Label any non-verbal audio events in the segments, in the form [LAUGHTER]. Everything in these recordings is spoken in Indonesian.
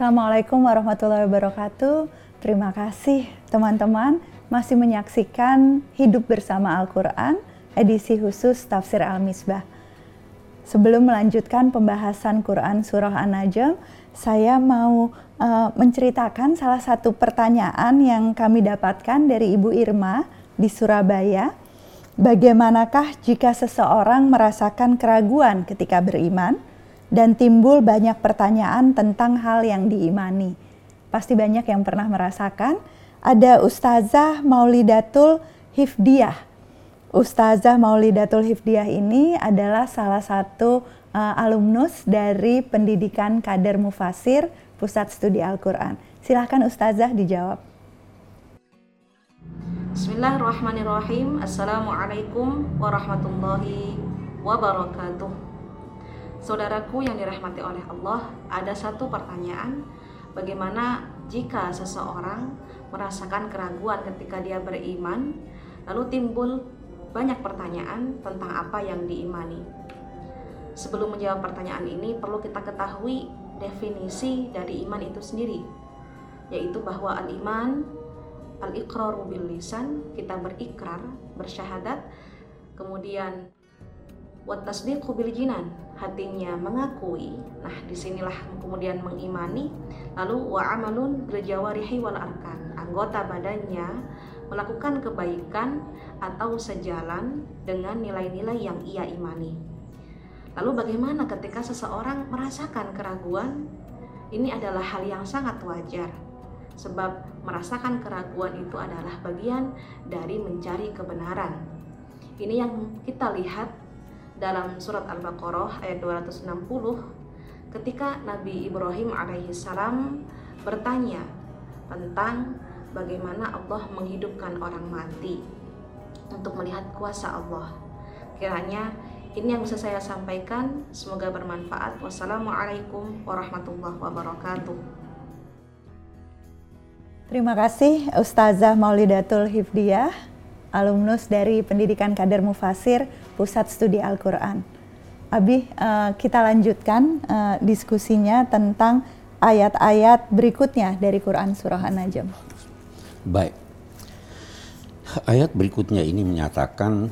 Assalamualaikum warahmatullahi wabarakatuh. Terima kasih teman-teman masih menyaksikan Hidup Bersama Al-Quran, edisi khusus Tafsir Al-Misbah. Sebelum melanjutkan pembahasan Quran Surah An-Najm, saya mau uh, menceritakan salah satu pertanyaan yang kami dapatkan dari Ibu Irma di Surabaya. Bagaimanakah jika seseorang merasakan keraguan ketika beriman dan timbul banyak pertanyaan tentang hal yang diimani? Pasti banyak yang pernah merasakan. Ada Ustazah Maulidatul Hifdiyah. Ustazah Maulidatul Hifdiyah ini adalah salah satu uh, alumnus dari pendidikan kader mufasir Pusat Studi Al-Quran. Silahkan Ustazah dijawab. Bismillahirrahmanirrahim. Assalamualaikum warahmatullahi wabarakatuh. Saudaraku yang dirahmati oleh Allah, ada satu pertanyaan, bagaimana jika seseorang merasakan keraguan ketika dia beriman, lalu timbul banyak pertanyaan tentang apa yang diimani. Sebelum menjawab pertanyaan ini, perlu kita ketahui definisi dari iman itu sendiri, yaitu bahwa al-iman al-iqraru bil lisan, kita berikrar, bersyahadat, kemudian wat tasdiqu bil jinan, hatinya mengakui. Nah, di sinilah kemudian mengimani, lalu wa amalun bil jawarihi wal arkan, anggota badannya melakukan kebaikan atau sejalan dengan nilai-nilai yang ia imani. Lalu bagaimana ketika seseorang merasakan keraguan? Ini adalah hal yang sangat wajar sebab merasakan keraguan itu adalah bagian dari mencari kebenaran. Ini yang kita lihat dalam surat Al-Baqarah ayat 260 ketika Nabi Ibrahim alaihissalam bertanya tentang bagaimana Allah menghidupkan orang mati untuk melihat kuasa Allah. Kiranya ini yang bisa saya sampaikan. Semoga bermanfaat. Wassalamualaikum warahmatullahi wabarakatuh. Terima kasih Ustazah Maulidatul Hifdiyah, alumnus dari Pendidikan Kader Mufasir Pusat Studi Al-Quran. Abi, uh, kita lanjutkan uh, diskusinya tentang ayat-ayat berikutnya dari Quran Surah An-Najm. Baik. Ayat berikutnya ini menyatakan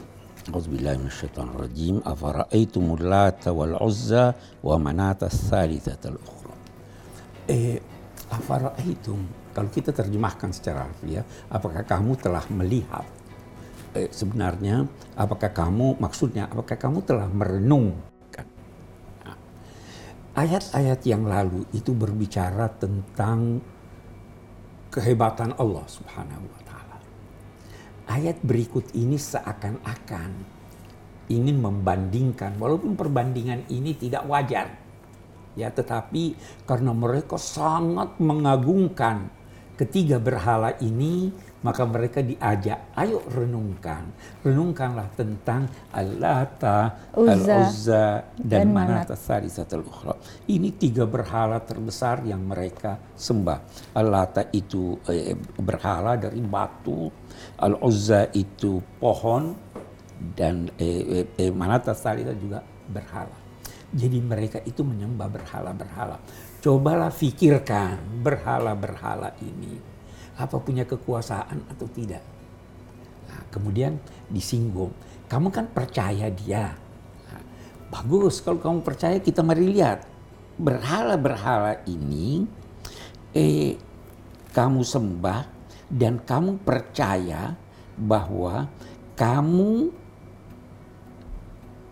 Auzubillahiminasyaitonirrajim Afara'aitumul lata wal uzza wa manata thalithatal ukhra. Eh, afara'aitum kalau kita terjemahkan secara harfiah, apakah kamu telah melihat? Eh, sebenarnya, apakah kamu, maksudnya, apakah kamu telah merenungkan? Nah, ayat-ayat yang lalu itu berbicara tentang kehebatan Allah Subhanahu wa Ta'ala. Ayat berikut ini seakan-akan ingin membandingkan, walaupun perbandingan ini tidak wajar, ya, tetapi karena mereka sangat mengagungkan ketiga berhala ini maka mereka diajak ayo renungkan. Renungkanlah tentang Al-Lata, Al-Uzza dan, dan Manata Sarisatul Ukhra. Ini tiga berhala terbesar yang mereka sembah. Al-Lata itu eh, berhala dari batu Al-Uzza itu pohon dan eh, eh, eh Manata Sarisa juga berhala jadi mereka itu menyembah berhala-berhala Cobalah fikirkan berhala-berhala ini. Apa punya kekuasaan atau tidak? Nah, kemudian disinggung. Kamu kan percaya dia. Nah, bagus kalau kamu percaya kita mari lihat. Berhala-berhala ini eh, kamu sembah dan kamu percaya bahwa kamu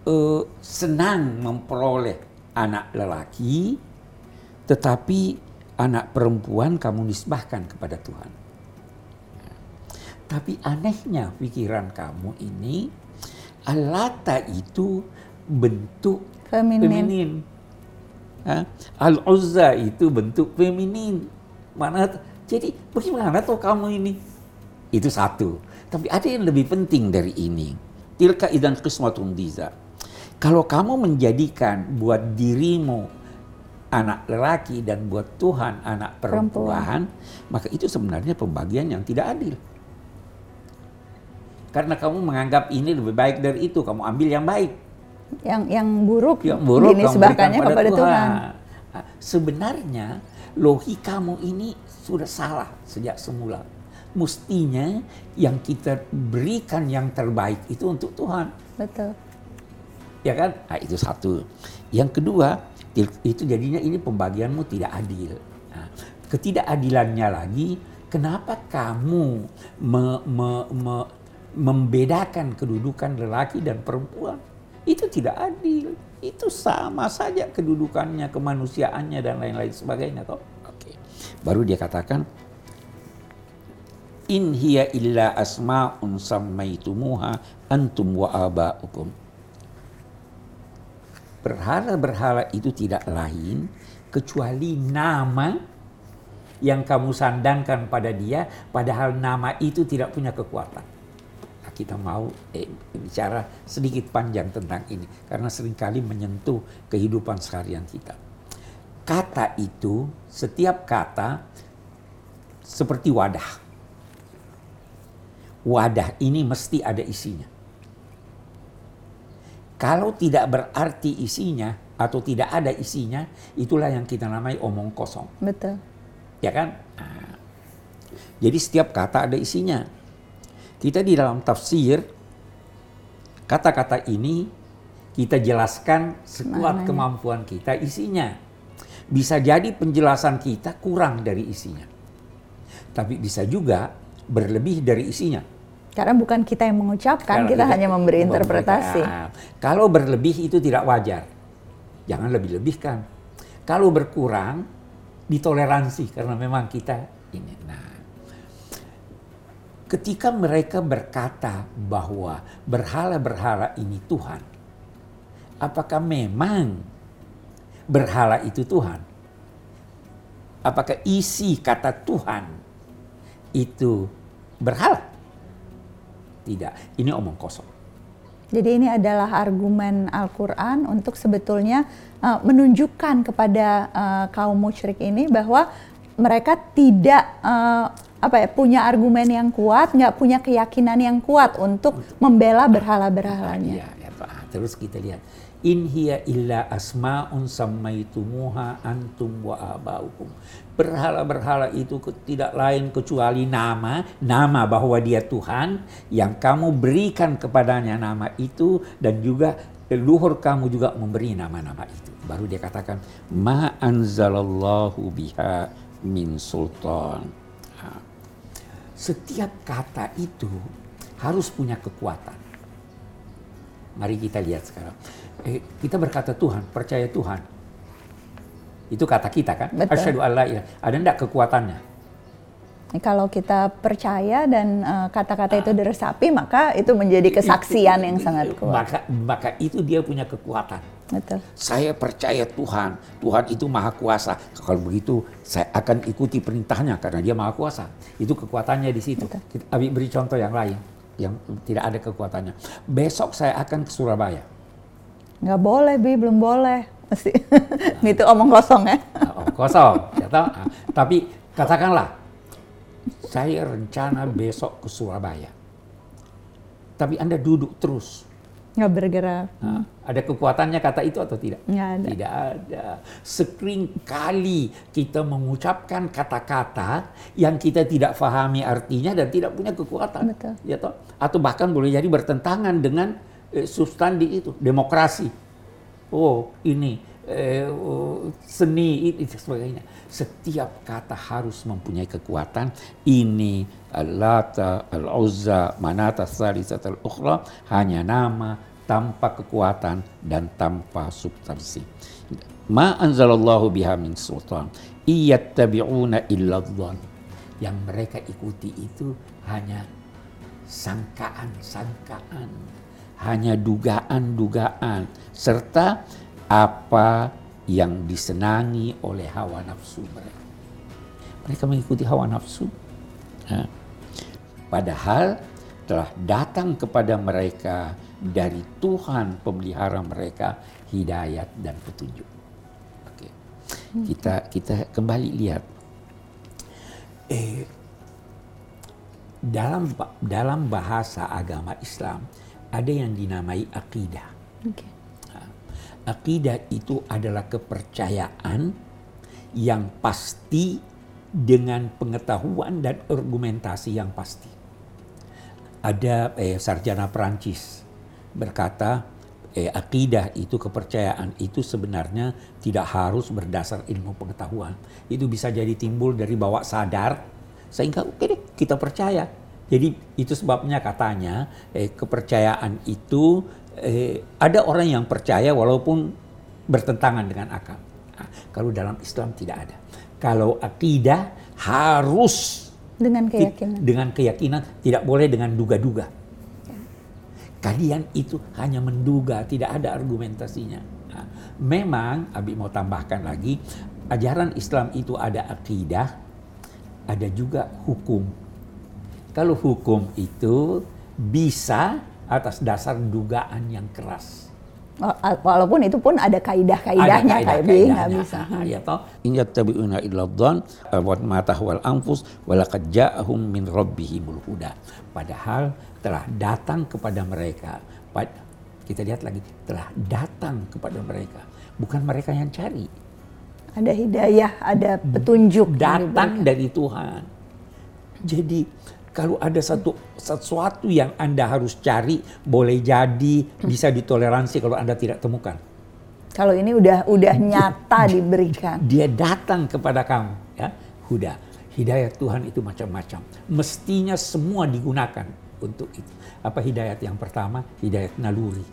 eh, senang memperoleh anak lelaki tetapi anak perempuan kamu nisbahkan kepada Tuhan. Tapi anehnya pikiran kamu ini, alata itu bentuk feminin. feminin. Al-Uzza itu bentuk feminin. Mana jadi bagaimana tuh kamu ini? Itu satu. Tapi ada yang lebih penting dari ini. Tilka idan qismatun diza. Kalau kamu menjadikan buat dirimu anak lelaki dan buat Tuhan anak perempuan, perempuan, maka itu sebenarnya pembagian yang tidak adil. Karena kamu menganggap ini lebih baik dari itu, kamu ambil yang baik. Yang yang buruk, yang buruk ini sebabkannya kepada Tuhan. Tuhan. Nah, sebenarnya logikamu ini sudah salah sejak semula. Mestinya yang kita berikan yang terbaik itu untuk Tuhan. Betul. Ya kan? Nah, itu satu. Yang kedua, itu jadinya ini pembagianmu tidak adil. Nah, ketidakadilannya lagi, kenapa kamu me, me, me, membedakan kedudukan lelaki dan perempuan? Itu tidak adil. Itu sama saja kedudukannya, kemanusiaannya dan lain-lain sebagainya toh. Oke. Baru dia katakan in hiya illa asma'un sammaitumuha antum wa aba'ukum. Berhala-berhala itu tidak lain kecuali nama yang kamu sandangkan pada dia, padahal nama itu tidak punya kekuatan. Nah, kita mau eh, bicara sedikit panjang tentang ini, karena sering kali menyentuh kehidupan seharian kita. Kata itu, setiap kata seperti wadah. Wadah ini mesti ada isinya. Kalau tidak berarti isinya atau tidak ada isinya, itulah yang kita namai omong kosong. Betul. Ya kan? Nah, jadi setiap kata ada isinya. Kita di dalam tafsir, kata-kata ini kita jelaskan sekuat Maknanya. kemampuan kita isinya. Bisa jadi penjelasan kita kurang dari isinya. Tapi bisa juga berlebih dari isinya. Karena bukan kita yang mengucapkan, kita kita hanya memberi interpretasi. Kalau berlebih itu tidak wajar. Jangan lebih-lebihkan. Kalau berkurang, ditoleransi karena memang kita ini. Nah, ketika mereka berkata bahwa berhala-berhala ini Tuhan, apakah memang berhala itu Tuhan? Apakah isi kata Tuhan itu berhala? Tidak, ini omong kosong. Jadi ini adalah argumen Al-Quran untuk sebetulnya uh, menunjukkan kepada uh, kaum musyrik ini bahwa mereka tidak uh, apa ya punya argumen yang kuat, nggak punya keyakinan yang kuat untuk membela berhala-berhalanya. Iya, ya, Pak. Terus kita lihat. In hiya illa asma'un sammaitumuha antum wa abaukum. Berhala-berhala itu tidak lain kecuali nama, nama bahwa dia Tuhan yang kamu berikan kepadanya nama itu dan juga leluhur kamu juga memberi nama-nama itu. Baru dia katakan ma anzalallahu biha min sultan. Setiap kata itu harus punya kekuatan. Mari kita lihat sekarang. Eh, kita berkata Tuhan, percaya Tuhan. Itu kata kita kan? Betul. Asyhadu alla ilaha. Ada enggak kekuatannya? Kalau kita percaya dan uh, kata-kata itu diresapi, maka itu menjadi kesaksian yang sangat kuat. Maka, maka itu dia punya kekuatan. Betul. Saya percaya Tuhan. Tuhan itu maha kuasa. Kalau begitu saya akan ikuti perintahnya karena dia maha kuasa. Itu kekuatannya di situ. Betul. Kita Abi beri contoh yang lain yang tidak ada kekuatannya. Besok saya akan ke Surabaya. Nggak boleh, Bi, belum boleh. Mesti. [LAUGHS] itu omong kosong ya. Oh, kosong. ya toh? Nah, tapi katakanlah saya rencana besok ke Surabaya. Tapi Anda duduk terus. Nggak bergerak. Nah, ada kekuatannya kata itu atau tidak? Nggak ada. Tidak ada. Sekring kali kita mengucapkan kata-kata yang kita tidak fahami artinya dan tidak punya kekuatan. Betul. Ya toh? Atau bahkan boleh jadi bertentangan dengan eh, substandi itu, demokrasi. Oh, ini eh, oh, seni itu sebagainya. Setiap kata harus mempunyai kekuatan. Ini Al-Lata, Al-Uzza, Manata, Salisat, Al-Ukhra hanya nama tanpa kekuatan dan tanpa substansi. Ma anzalallahu biha min sultan. Iyattabi'una illa dhann. Yang mereka ikuti itu hanya sangkaan-sangkaan, hanya dugaan-dugaan, serta apa yang disenangi oleh hawa nafsu mereka. Mereka mengikuti hawa nafsu. Nah, padahal telah datang kepada mereka dari Tuhan pemelihara mereka hidayat dan petunjuk. Oke. Kita kita kembali lihat eh, dalam dalam bahasa agama Islam ada yang dinamai akidah. Oke. Akidah itu adalah kepercayaan yang pasti dengan pengetahuan dan argumentasi yang pasti. Ada eh, sarjana Perancis berkata, eh, akidah itu kepercayaan itu sebenarnya tidak harus berdasar ilmu pengetahuan. Itu bisa jadi timbul dari bawah sadar sehingga oke okay deh kita percaya. Jadi itu sebabnya katanya eh, kepercayaan itu eh, ada orang yang percaya walaupun bertentangan dengan akal. Nah, kalau dalam Islam tidak ada. Kalau akidah harus dengan keyakinan. Dengan keyakinan tidak boleh dengan duga-duga. Ya. Kalian itu hanya menduga, tidak ada argumentasinya. Nah, memang, Abi mau tambahkan lagi, ajaran Islam itu ada akidah, ada juga hukum. Kalau hukum itu bisa atas dasar dugaan yang keras. Walaupun itu pun ada kaidah-kaidahnya kayak bi nggak bisa. Ya toh. In yattabi'una illa dzan wa ma tahwal anfus ja'ahum min rabbihimul huda. Padahal telah datang kepada mereka kita lihat lagi telah datang kepada mereka. Bukan mereka yang cari. Ada hidayah ada petunjuk datang dari Tuhan. Jadi kalau ada satu sesuatu yang Anda harus cari, boleh jadi bisa ditoleransi kalau Anda tidak temukan. Kalau ini udah udah nyata diberikan. Dia datang kepada kamu, ya. Huda. Hidayat Tuhan itu macam-macam. Mestinya semua digunakan untuk itu. Apa hidayat yang pertama? Hidayat naluri.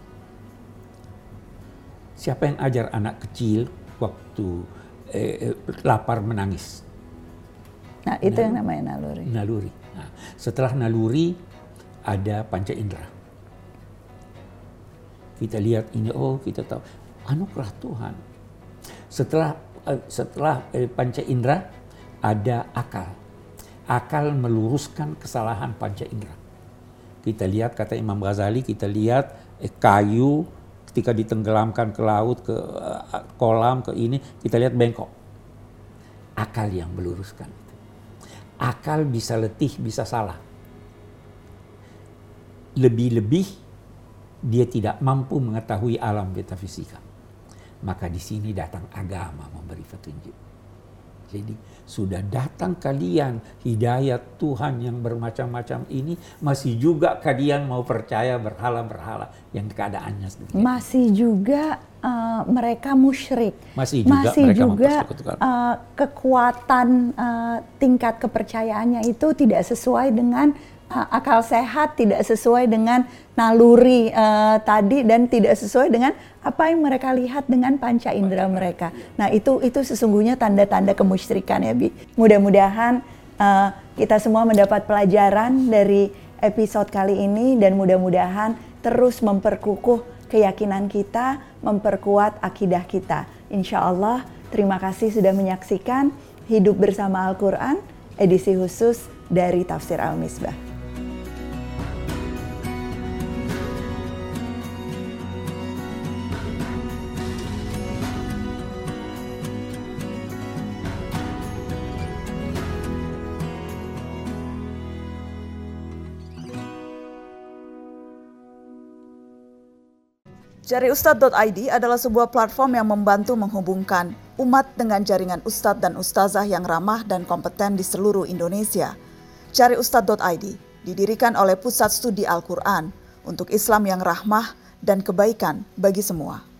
Siapa yang ajar anak kecil waktu eh, eh lapar menangis? Nah, itu naluri. yang namanya naluri. Naluri Nah, setelah naluri ada panca indera. Kita lihat ini, oh kita tahu anugerah Tuhan. Setelah eh, setelah eh, panca indera ada akal. Akal meluruskan kesalahan panca indera. Kita lihat kata Imam Ghazali, kita lihat eh, kayu ketika ditenggelamkan ke laut, ke kolam, ke ini, kita lihat bengkok. Akal yang meluruskan akal bisa letih, bisa salah. Lebih-lebih dia tidak mampu mengetahui alam metafisika. Maka di sini datang agama memberi petunjuk. Jadi sudah datang kalian hidayat Tuhan yang bermacam-macam ini masih juga kalian mau percaya berhala-berhala yang keadaannya sedemikian. Masih juga uh, mereka musyrik. Masih juga masih juga uh, kekuatan uh, tingkat kepercayaannya itu tidak sesuai dengan akal sehat, tidak sesuai dengan naluri uh, tadi dan tidak sesuai dengan apa yang mereka lihat dengan panca indera mereka. Nah, itu itu sesungguhnya tanda-tanda kemusyrikan ya, Bi. Mudah-mudahan uh, kita semua mendapat pelajaran dari episode kali ini dan mudah-mudahan terus memperkukuh keyakinan kita, memperkuat akidah kita. Insya Allah, terima kasih sudah menyaksikan Hidup Bersama Al-Quran, edisi khusus dari Tafsir Al-Misbah. Cariustad.id adalah sebuah platform yang membantu menghubungkan umat dengan jaringan ustadz dan ustazah yang ramah dan kompeten di seluruh Indonesia. Cariustad.id didirikan oleh Pusat Studi Al-Quran untuk Islam yang rahmah dan kebaikan bagi semua.